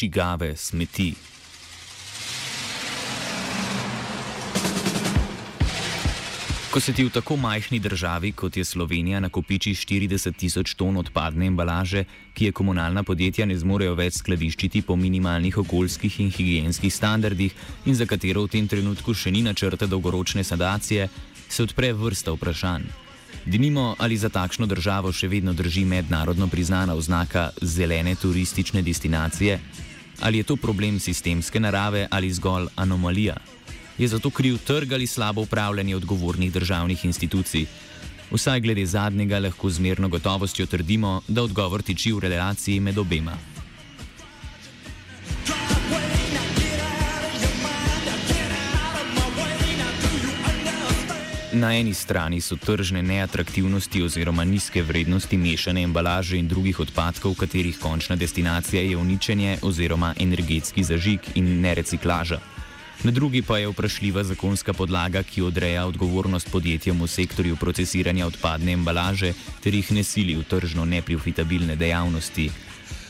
Čigave smeti. Ko se ti v tako majhni državi, kot je Slovenija, nakopiči 40 tisoč ton odpadne embalaže, ki je komunalna podjetja ne zmorejo več skladiščiti po minimalnih okoljskih in higijenskih standardih in za katero v tem trenutku še ni načrta dolgoročne sanacije, se odpre vrsta vprašanj. Dinimo, ali za takšno državo še vedno drži mednarodno priznana oznaka zelene turistične destinacije, ali je to problem sistemske narave ali zgolj anomalija. Je zato kriv trg ali slabo upravljanje odgovornih državnih institucij? Vsaj glede zadnjega lahko z merno gotovostjo trdimo, da odgovor tiči v relaciji med obema. Na eni strani so tržne neatraktivnosti oziroma nizke vrednosti mešane embalaže in drugih odpadkov, katerih končna destinacija je uničenje oziroma energetski zažig in nereciklaža. Na drugi pa je vprašljiva zakonska podlaga, ki odreja odgovornost podjetjem v sektorju procesiranja odpadne embalaže ter jih ne sili v tržno neprofitabilne dejavnosti.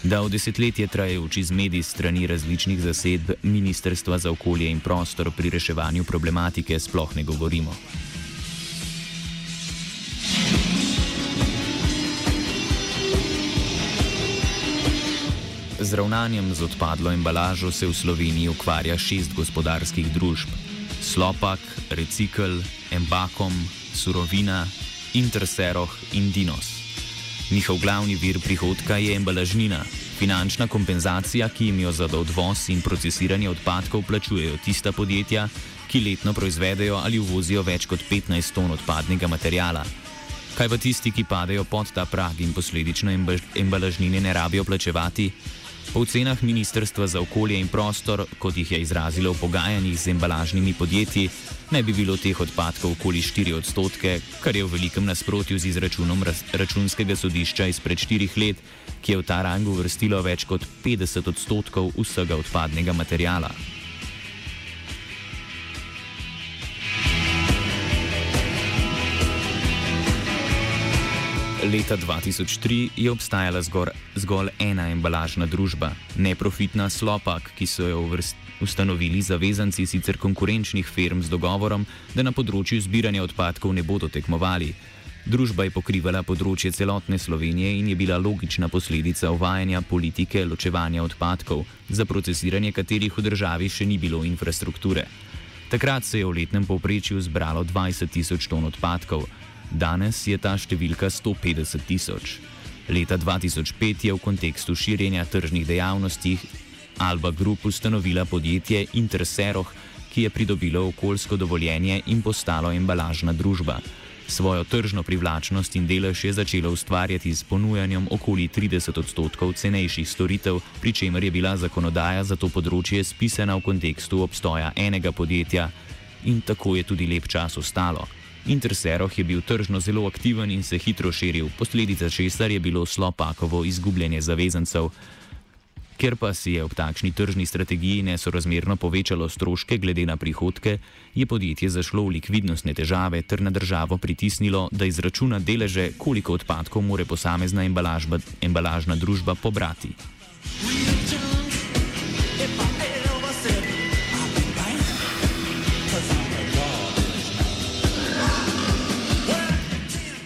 Da v desetletje trajajoči zmedi strani različnih zasedb Ministrstva za okolje in prostor pri reševanju problematike sploh ne govorimo. Z ravnanjem z odpadlo embalažo se v Sloveniji ukvarja šest gospodarskih družb: Slopak, Recikl, Embakom, Surovina, Interseroh in Dinos. Njihov glavni vir prihodka je embalažnina, finančna kompenzacija, ki jim jo za odvoz in procesiranje odpadkov plačujejo tista podjetja, ki letno proizvedejo ali uvozijo več kot 15 ton odpadnega materijala. Kaj pa tisti, ki padejo pod ta prag in posledično embalažnine ne rabijo plačevati? Po ocenah Ministrstva za okolje in prostor, kot jih je izrazilo v pogajanjih z embalažnimi podjetji, naj bi bilo teh odpadkov okoli 4 odstotke, kar je v velikem nasprotju z izračunom računskega sodišča izpred 4 let, ki je v ta rang uvrstilo več kot 50 odstotkov vsega odpadnega materijala. Leta 2003 je obstajala zgor, zgolj ena embalažna družba, neprofitna Slopak, ki so jo ustanovili zavezanci sicer konkurenčnih firm z dogovorom, da na področju zbiranja odpadkov ne bodo tekmovali. Družba je pokrivala področje celotne Slovenije in je bila logična posledica uvajanja politike ločevanja odpadkov, za procesiranje katerih v državi še ni bilo infrastrukture. Takrat se je v letnem povprečju zbralo 20 tisoč ton odpadkov. Danes je ta številka 150 tisoč. Leta 2005 je v kontekstu širjenja tržnih dejavnosti Alba Group ustanovila podjetje Interseroh, ki je pridobilo okoljsko dovoljenje in postalo embalažna družba. Svojo tržno privlačnost in delež je začela ustvarjati s ponujanjem okoli 30 odstotkov cenejših storitev, pri čemer je bila zakonodaja za to področje spisana v kontekstu obstoja enega podjetja in tako je tudi lep čas ostalo. Interseroh je bil tržno zelo aktiven in se hitro širil, posledica česar je bilo slopakovo izgubljanje zavezancev. Ker pa si je ob takšni tržni strategiji nesorazmerno povečalo stroške glede na prihodke, je podjetje zašlo v likvidnostne težave ter na državo pritisnilo, da izračuna deleže, koliko odpadkov more posamezna embalažna družba pobrati.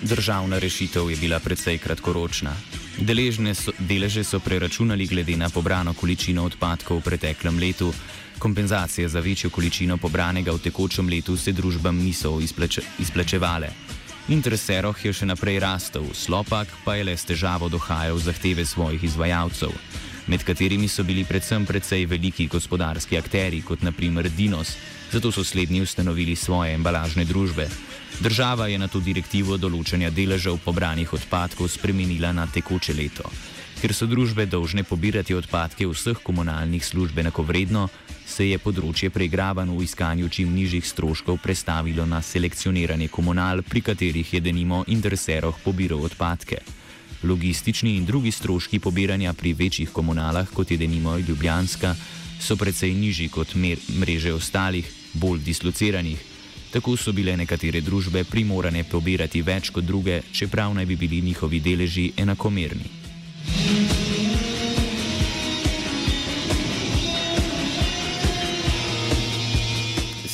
Državna rešitev je bila precej kratkoročna. So, deleže so preračunali glede na pobrano količino odpadkov v preteklem letu. Kompenzacije za večjo količino pobranega v tekočem letu se družbam niso izplače, izplačevale. Intereseroh je še naprej rastel, slopak pa je le s težavo dohajal zahteve svojih izvajalcev, med katerimi so bili predvsem precej veliki gospodarski akteri, kot naprimer Dinos, zato so slednji ustanovili svoje embalažne družbe. Država je na to direktivo določanja deležev pobranih odpadkov spremenila na tekoče leto. Ker so družbe dolžne pobirati odpadke vseh komunalnih služb enakovredno, se je področje preigravanj v iskanju čim nižjih stroškov prestavilo na selekcioniranje komunal, pri katerih je denimo intereseroh pobiral odpadke. Logistični in drugi stroški pobiranja pri večjih komunalah, kot je denimo Ljubljanska, so precej nižji kot mreže ostalih, bolj dislociranih. Tako so bile nekatere družbe primorane pobirati več kot druge, čeprav naj bi bili njihovi deleži enakomerni.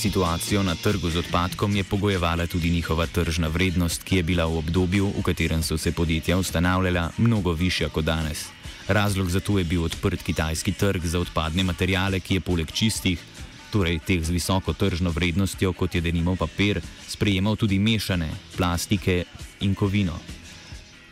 Situacijo na trgu z odpadkom je pogojevala tudi njihova tržna vrednost, ki je bila v obdobju, v katerem so se podjetja ustanavljala, mnogo višja kot danes. Razlog za to je bil odprt kitajski trg za odpadne materijale, ki je poleg čistih, torej teh z visoko tržno vrednostjo, kot je denimo papir, sprejemal tudi mešane plastike in kovino.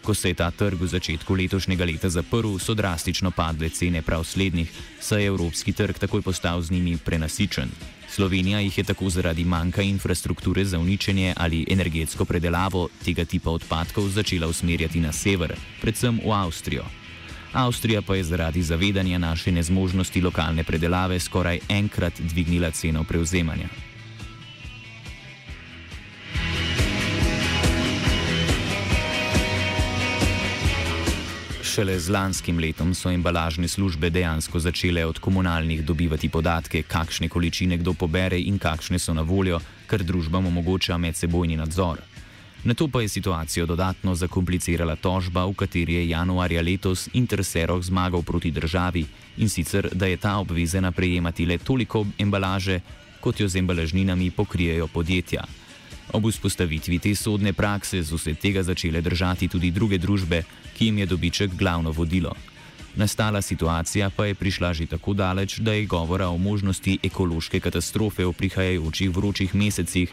Ko se je ta trg v začetku letošnjega leta zaprl, so drastično padle cene prav slednjih, saj je evropski trg takoj postal z njimi prenasičen. Slovenija jih je tako zaradi manjka infrastrukture za uničenje ali energetsko predelavo tega tipa odpadkov začela usmerjati na sever, predvsem v Avstrijo. Avstrija pa je zaradi zavedanja naše nezmožnosti lokalne predelave skoraj enkrat dvignila ceno prevzemanja. Šele z lanskim letom so embalažne službe dejansko začele od komunalnih dobivati podatke, kakšne količine kdo pobere in kakšne so na voljo, kar družbam omogoča medsebojni nadzor. Na to pa je situacijo dodatno zakomplicirala tožba, v kateri je januarja letos Interseroh zmagal proti državi in sicer, da je ta obvezena prejemati le toliko embalaže, kot jo z embalažninami pokrijejo podjetja. Ob vzpostavitvi te sodne prakse so se tega začele držati tudi druge družbe, ki jim je dobiček glavno vodilo. Nastala situacija pa je prišla že tako daleč, da je govora o možnosti ekološke katastrofe v prihajajočih vročih mesecih,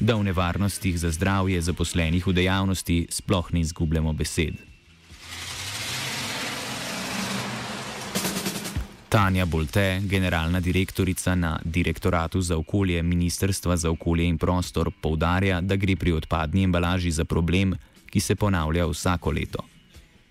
da v nevarnostih za zdravje zaposlenih v dejavnosti sploh ne izgubljamo besed. Tanja Bolte, generalna direktorica na Direktoratu za okolje Ministrstva za okolje in prostor, poudarja, da gre pri odpadni embalaži za problem, ki se ponavlja vsako leto.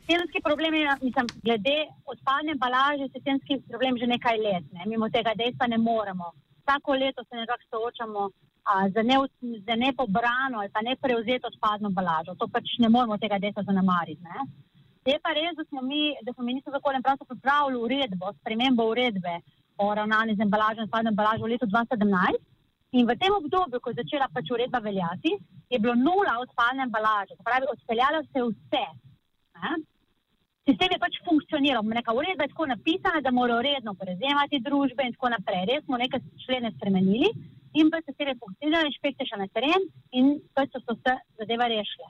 Sistemski problem je, mislim, glede odpadne embalaže, sistemski problem že nekaj let. Ne? Mimo tega dejstva ne moremo. Vsako leto se nekako soočamo a, z, ne, z nepobrano ali pa ne prevzeto odpadno embalažo. To pač ne moremo tega dejstva zanemariti. Je pa res, da smo mi, da smo ministrstvo za okolje pravzaprav pripravili uredbo, spremembo uredbe o ravnanju z embalažo in spadno embalažo v letu 2017. In v tem obdobju, ko je začela pač uredba veljati, je bilo nula odpadne embalaže. Pravi, odpeljalo se je vse. Ne? Sistem je pač funkcioniral. Neka uredba je tako napisana, da morajo redno prevzemati družbe in tako naprej. Res smo nekaj člene spremenili in pa se je funkcionirala inšpekcija še na teren in pač so se zadeve rešile.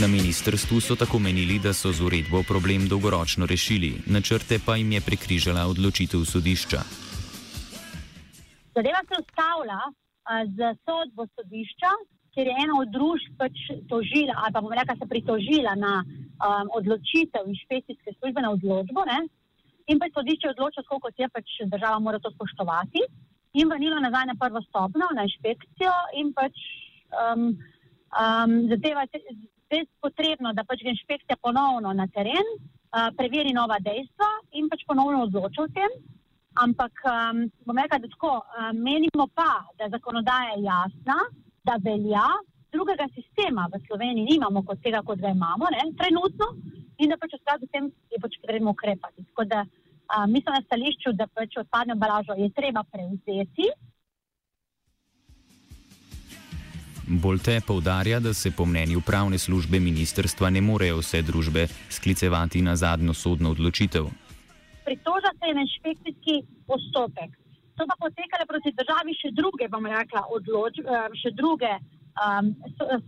Na ministrstvu so tako menili, da so z uredbo problem dolgoročno rešili, načrte pa jim je prekrižala odločitev sodišča. Zadeva se ustavlja z sodbo sodišča, ker je ena od družb pač tožila, ali pa bomo rekla, se pritožila na um, odločitev inšpekcijske službe, na odločbo. Ne? In pa sodišče je odločilo, koliko je pač država mora to spoštovati, in vrnilo nazaj na prvo stopno, na inšpekcijo, in pač um, um, zadeva res potrebno, da pač inšpekcija ponovno na teren uh, preveri nova dejstva in pač ponovno odloča o tem. Ampak, um, bom rekel, da tako um, menimo pa, da zakonodaja je jasna, da velja, drugega sistema v Sloveniji nimamo kot tega, kot ga imamo ne, trenutno in da pač v skladu s tem je pač potrebno ukrepati. Tako da uh, mislim na stališču, da pač odpadno embalažo je treba prevzeti. Bolte poudarja, da se po mnenju pravne službe ministrstva ne morejo vse družbe sklicevati na zadnjo sodno odločitev. Pritoža se je na inšpekcijski postopek. To pa potekale proti državi še druge, bom rekla, odloč, eh, še druge um,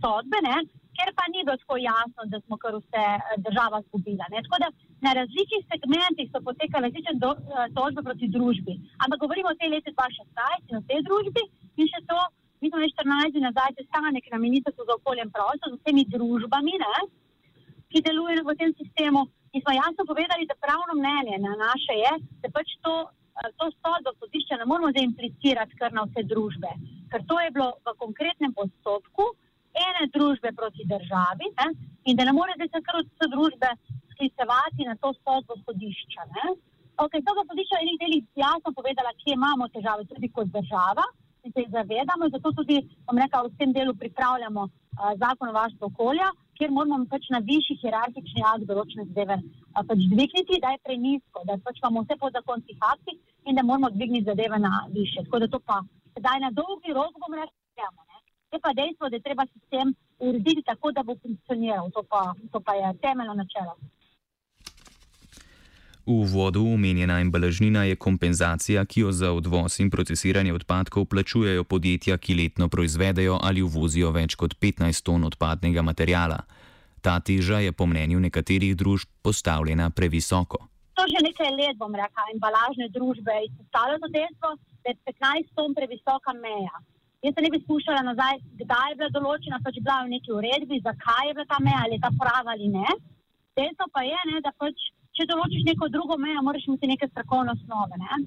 sodbe, ne, ker pa ni bilo tako jasno, da smo kar vse eh, država zgubila. Ne. Tako da na različnih segmentih so potekale različne do, uh, tožbe proti družbi. Ampak govorimo o tej leti 2016 in o tej družbi in še to, mi smo že 14 dni nazaj sestanek na Ministrstvu za okolje in prostor z vsemi družbami, ne, ki delujejo v tem sistemu. In smo jasno povedali, da pravno mnenje na naše je, da pač to, eh, to sodbo sodišča ne moramo zaimplicirati kar na vse družbe. Ker to je bilo v konkretnem postopku ene družbe proti državi ne? in da ne more zdaj kar vse družbe sklicevati na to sodbo sodišča. Okay, sodbo sodišča je nekaj jasno povedala, kje imamo težave tudi kot država in se jih zavedamo. Zato tudi rekel, v tem delu pripravljamo uh, zakon o varstvu okolja, kjer moramo pač na višji hierarhični akt določene zadeve pač dvigniti, da je prenisko, da pač imamo vse podzakonskih aktih in da moramo dvigniti zadeve na više. Tako da to pa sedaj na dolgi rok bomo rekli. Je pa dejstvo, da je treba sistem urediti tako, da bo funkcioniral. To pa, to pa je temeljno načelo. V uvodu omenjena embalažnina je kompenzacija, ki jo za odvoz in procesiranje odpadkov plačujejo podjetja, ki letno proizvedejo ali uvozijo več kot 15 ton odpadnega materijala. Ta teža je po mnenju nekaterih družb postavljena previsoko. To že nekaj let, bom rekla, embalažne družbe izpostavljajo to dejstvo, da je 15 ton previsoka meja. Jaz se ne bi spuščala nazaj, kdaj je bila določena, pač bila v neki uredbi, zakaj je bila ta meja, ali je ta prava ali ne. Dejstvo pa je, ne, da pač če določiš neko drugo mejo, moraš imeti neke strokovne osnove. Ne?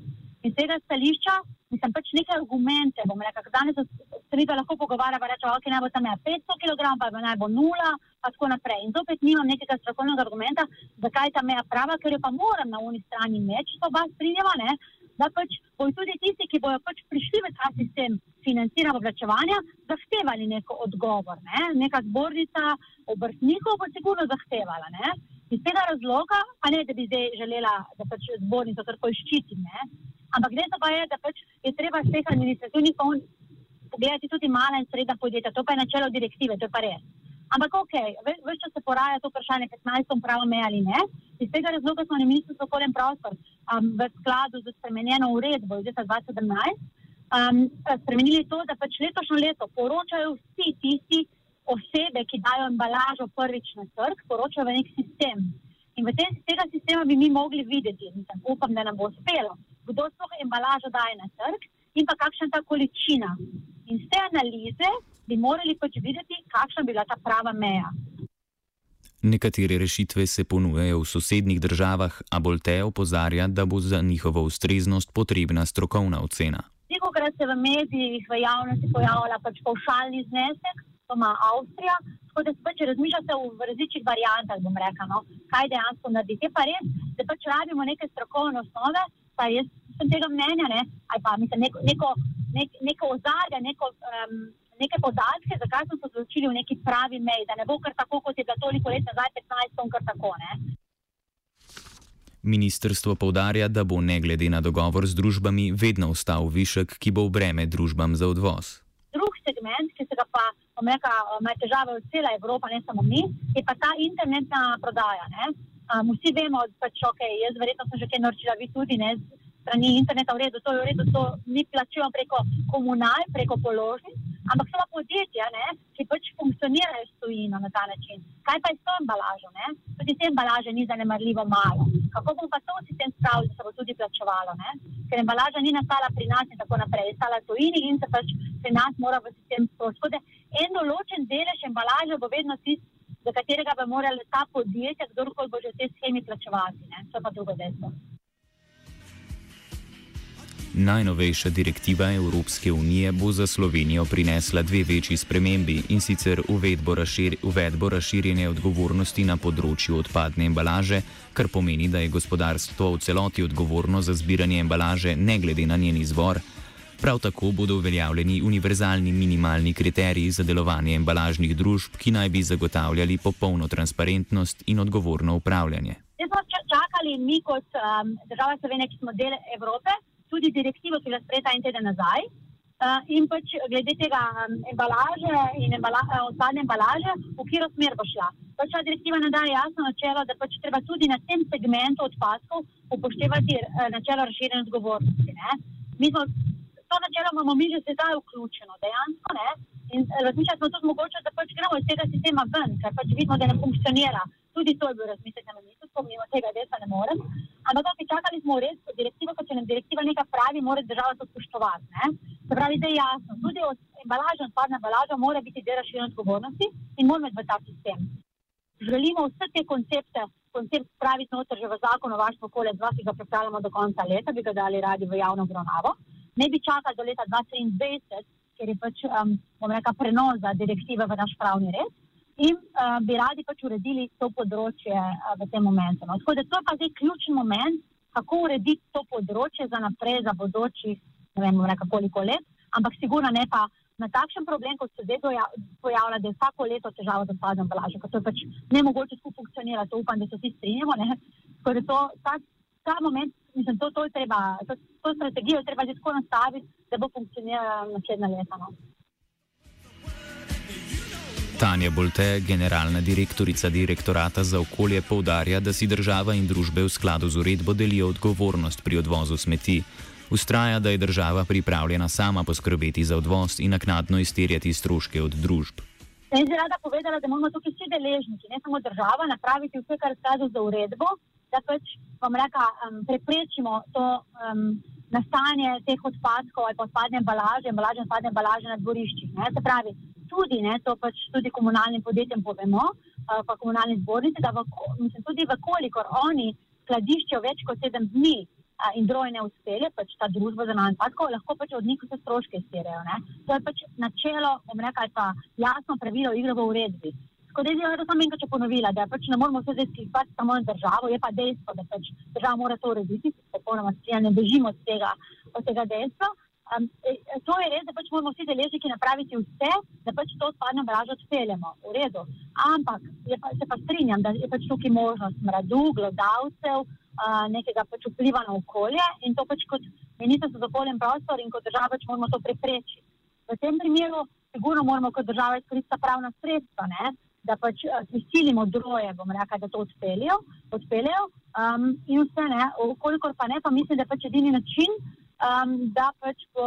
In z tega stališča, mislim, pač nekaj argumente, bom rekel, danes se pa lahko pogovarjava, reče, ok, naj bo ta meja 500 kg, pa naj bo nula, pa tako naprej. In zopet nimam nekega strokovnega argumenta, zakaj je ta meja prava, ker jo pa moram na uni strani imeti, če to oba strinjava, ne? Da pač bojo tudi tisti, ki bojo pač prišli v ta sistem financiranja oblačevanja, zahtevali neko odgovor. Ne? Neka zbornica obrtnikov bo sigurno zahtevala. Ne? Iz tega razloga, pa ne, da bi zdaj želela, da pač zbornico tako ščitim, ne? ampak dejstvo pa je, da pač je treba z teh administrativnih pogledati tudi mala in srednja podjetja, to pa je načelo direktive, to je pa res. Ampak ok, več časa se poraja to vprašanje, 15 pravo me ali ne. Iz tega razloga smo na ministrstvu za okolje in prostor um, v skladu z spremenjeno uredbo iz leta 2017 um, spremenili to, da pač letošnjo leto poročajo vsi tisti, osebe, ki dajo embalažo prvič na trg, poročajo v nek sistem. In v tem, tega sistema bi mi mogli videti, mislim, upam, da nam bo uspelo, kdo sploh embalažo daje na trg in pa kakšna ta količina. In z te analize bi morali pač videti, kakšna bi bila ta prava meja. Nekatere rešitve se ponujajo v sosednjih državah, a bolj te opozarja, da bo za njihovo ustreznost potrebna strokovna ocena. Veliko se v medijih, v javnosti pojavlja pač paušalni znesek, to ima Avstrija. Tako da se pač razmišljate v različnih variantah, bom rekel, no, kaj dejansko narediti. Je pa res, da pač rabimo neke strokovne osnove, pa jaz sem tega mnenja, ne, ali pa mislim, neko, neko, nek, neko ozadje, neko, um, neke podatke, zakaj smo se odločili v neki pravi meji, da ne bo kar tako, kot je bilo toliko let nazaj, 15 ton, kar tako. Ne. Ministrstvo povdarja, da bo ne glede na dogovor z družbami vedno ostal višek, ki bo v breme družbam za odvoz. Drug segment, ki se ga pa omeka, ima težave v cela Evropa, ne samo mi, je pa ta internetna prodaja. Um, vsi vemo, da pač, okay, jaz verjetno sem že kaj naročila, vi tudi ne, strani interneta v redu, to je v redu, to mi plačujemo preko komunal, preko položnic, ampak so podjetja, ne, ki pač funkcionirajo s tujino na ta način. Kaj pa je s to embalažo? Ne? Tudi te embalaže ni zanemarljivo malo. Kako bomo pa to sistem spravili, da se bo tudi plačevalo? Ne? Ker embalaža ni nastala pri nas in tako naprej, je stala tujini in se pač pri nas mora v sistem sprožiti en določen delež embalaže bo vedno tisti, za katerega bi morali ta podjetja, kdorkoli bo že v tej schemi plačevati. Ne? To je pa drugo dejstvo. Najnovejša direktiva Evropske unije bo za Slovenijo prinesla dve večji spremembi in sicer uvedbo, razšir, uvedbo razširjene odgovornosti na področju odpadne embalaže, kar pomeni, da je gospodarstvo v celoti odgovorno za zbiranje embalaže, ne glede na njen izvor. Prav tako bodo uveljavljeni univerzalni minimalni kriteriji za delovanje embalažnih družb, ki naj bi zagotavljali popolno transparentnost in odgovorno upravljanje. Smo čakali mi kot um, država Slovenije, ki smo del Evrope, tudi direktivo, ki je bila sprejeta en teden nazaj. Uh, in pač glede tega um, embalaže in embala, uh, odpadne embalaže, v katero smer bo šla. Pač ta direktiva nam daje jasno načelo, da pač treba tudi na tem segmentu odpadkov upoštevati uh, načelo razširjene odgovornosti. Mi smo to načelo imamo mi že sedaj vključeno. Dejansko, ne, In razmišljali smo tudi mogoče, da pač gremo iz tega sistema ven, ker pač vidimo, da ne funkcionira. Tudi to je bil razmislek na ministrstvu, mimo tega desa ne morem. Ampak ok, čakali smo res direktivo, ko če nam direktiva nekaj pravi, mora država to spoštovati. Ne? Se pravi, da je jasno, tudi od embalaže, odpadna embalaža mora biti del razširjene odgovornosti in moramo iti v ta sistem. Želimo vse te koncepte, koncept spraviti noter že v zakon o varstvu okolja, dva, ki ga pripravljamo do konca leta, bi ga dali radi v javno obravnavo. Ne bi čakali do leta 2023, ker je pač, um, bom rekel, prenos direktive v naš pravni red in uh, bi radi pač uredili to področje uh, v tem momentu. No. Tako da to je pa zdaj ključni moment, kako urediti to področje za naprej, za bodočih, ne vem, rekel, koliko let, ampak sigurno ne pa na takšen problem, kot se zdaj pojavlja, da je vsako leto težava z odpadom embalaže, ker to je pač nemogoče skupaj funkcionira, to upam, da se vsi strinjamo. Tako da to, ta, ta moment, mislim, to, to je treba, to, to strategijo je treba že tako nastaviti, da bo funkcionirala naslednja leta. No. Tanja Bolte, generalna direktorica direktorata za okolje, poudarja, da si država in družbe v skladu z uredbo delijo odgovornost pri odvozu smeti. Ustraja, da je država pripravljena sama poskrbeti za odvoz in naknadno izterjati stroške od družb. Jaz bi rada povedala, da moramo tukaj vsi deležniki, ne samo država, napraviti vse, kar je v skladu z uredbo, da pač reka, um, preprečimo to um, nastajanje teh odpadkov ali odpadne embalaže, embalaže odpadne embalaže na dvoriščih. Se pravi, tudi, ne, to pač tudi komunalnim podjetjem povemo, uh, pa komunalni zbornici, da v, mislim, tudi vkolikor oni skladiščijo več kot sedem dni uh, in droje ne uspele, pač ta družba za nam odpadkov, lahko pač od njih vse stroške izterejo. To je pač načelo, bom rekel, pa jasno pravilo igre v uredbi. Tako da je to samo enkrat ponovila, da pač ne moramo vse zdaj sklicati samo na državo, je pa dejstvo, da pač država mora to urediti, popolnoma se ne držimo od tega, od tega dejstva. Um, to je res, da pač moramo vsi deležniki napraviti vse, da pač to odpadno embalažo odpeljemo. V redu. Ampak pa, se pa strinjam, da je pač tukaj možnost smradu, glodavcev, uh, nekega pač vpliva na okolje in to pač kot ministrstvo za okolje in prostor in kot država pač moramo to preprečiti. V tem primeru sigurno moramo kot država izkoristiti pravna sredstva, ne? da pač prisilimo droje, bom rekel, da to odpeljejo, odpeljejo um, in vse ne. Okolikor pa ne, pa mislim, da je pač edini način, um, da pač po,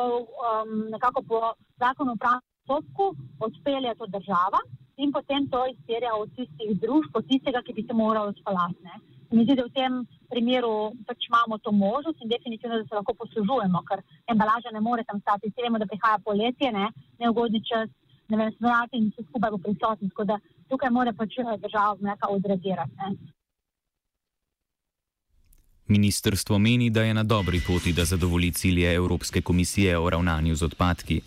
um, nekako po zakonu o pravnem postopku odpelje to država in potem to izterja od tistih družb, od tistega, ki bi se moral odpeljati. Mi zdi, da v tem primeru pač imamo to možnost in definitivno, da se lahko poslužujemo, ker embalaža ne more tam stati. Vsi vemo, da prihaja poletje, ne, neugodni čas, ne vem, smrati in vse skupaj bo prisotno. Tako da tukaj mora pač država nekaj odreagirati. Ministrstvo meni, da je na dobri poti, da zadovolji cilje Evropske komisije o ravnanju z odpadki.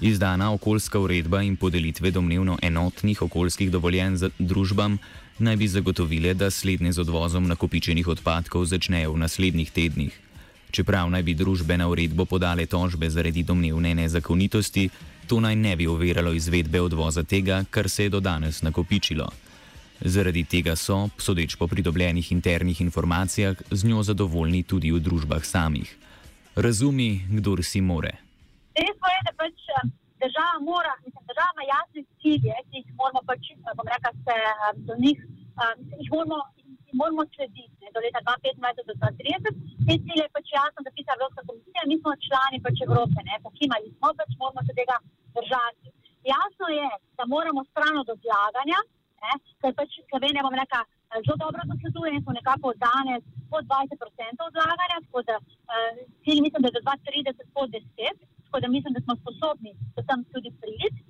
Izdana okoljska uredba in podelitve domnevno enotnih okoljskih dovoljenj družbam naj bi zagotovile, da slednje z odvozom nakopičenih odpadkov začnejo v naslednjih tednih. Čeprav naj bi družbe na uredbo podale tožbe zaradi domnevne nezakonitosti, to naj ne bi overalo izvedbe odvoza tega, kar se je do danes nakopičilo. Zaradi tega so, sodeč po pridobljenih internih informacijah, z njo zadovoljni tudi v družbah samih. Razumi, kdo si more. Dejstvo je, da pač eh, država mora, mislim, država ima jasne cilje, ki jih moramo pač, eh, bom rekel, se eh, do njih, jih moramo, moramo slediti ne, do leta 2025 do 2030. Te cilje je pač jasno zapisala Evropska komisija, mi smo člani pač Evrope, ne, pokimali smo, pač moramo se tega držati. Jasno je, da moramo stran od odlaganja, ker pač Slovenija, bom rekla, zelo dobro zasleduje in smo nekako danes pod 20% odlaganja, tako da uh, cilj mislim, da je do 2030 pod 10, tako da mislim, da smo sposobni do tam tudi priti.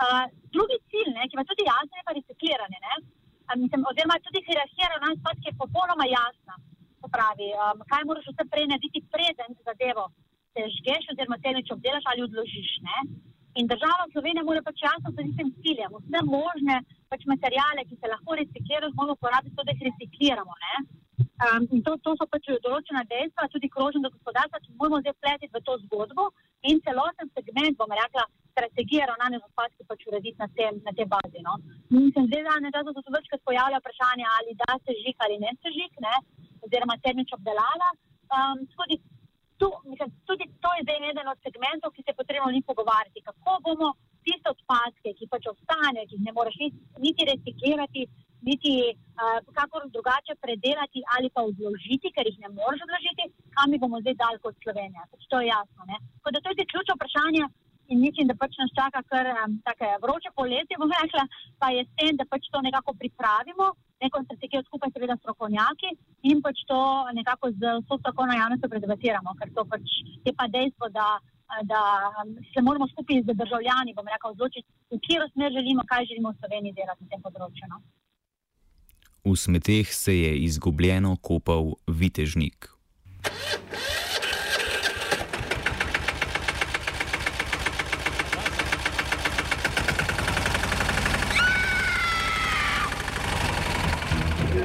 Uh, drugi cilj, ne, ki ima tudi jasno, je pa recikliranje. Ne, uh, mislim, oziroma tudi hierarhija ravnanj s patki je popolnoma jasna. To pravi, um, kaj moraš vse prej narediti, preden zadevo težkeš, oziroma te neč obdelaš ali odložiš. Ne. In država Slovenija mora pač jasno za tistim ciljem, vse možne pač materijale, ki se lahko reciklirajo, moramo uporabiti, to, da jih recikliramo. Um, in to, to so pač določena dejstva, tudi krožnega gospodarstva, ki moramo zdaj pletiti v to zgodbo in celoten segment, bom rekla, strategije ravnanja z odpadki pač urediti na, tem, na te bazi. No. Mislim, da ne da se večkrat pojavlja vprašanje, ali da se žig ali ne se žig, ne, oziroma termič obdelava. Um, tu, mislim, tudi to je zdaj eden od segmentov, ki se je potrebno njih pogovarjati. Kako bomo tiste odpadke, ki pač ostanejo, ki jih ne moreš niti reciklirati, niti uh, kakor drugače predelati ali pa odložiti, ker jih ne moreš odložiti, kam jih bomo zdaj dali kot Slovenija. Pač to je jasno. Tako da to je ključno vprašanje in mislim, da pač nas čaka kar um, tako vroče poletje, bom rekla, pa je s tem, da pač to nekako pripravimo, neko strategijo skupaj seveda strokovnjaki in pač to nekako z vso strokovno javnostjo predebatiramo, ker to pač je pa dejstvo, da, da se moramo skupaj z državljani, bom rekla, odločiti, v katero smer želimo, kaj želimo v Sloveniji delati na tem področju. No? V smeteh se je izgubljeno kopal vitežnik.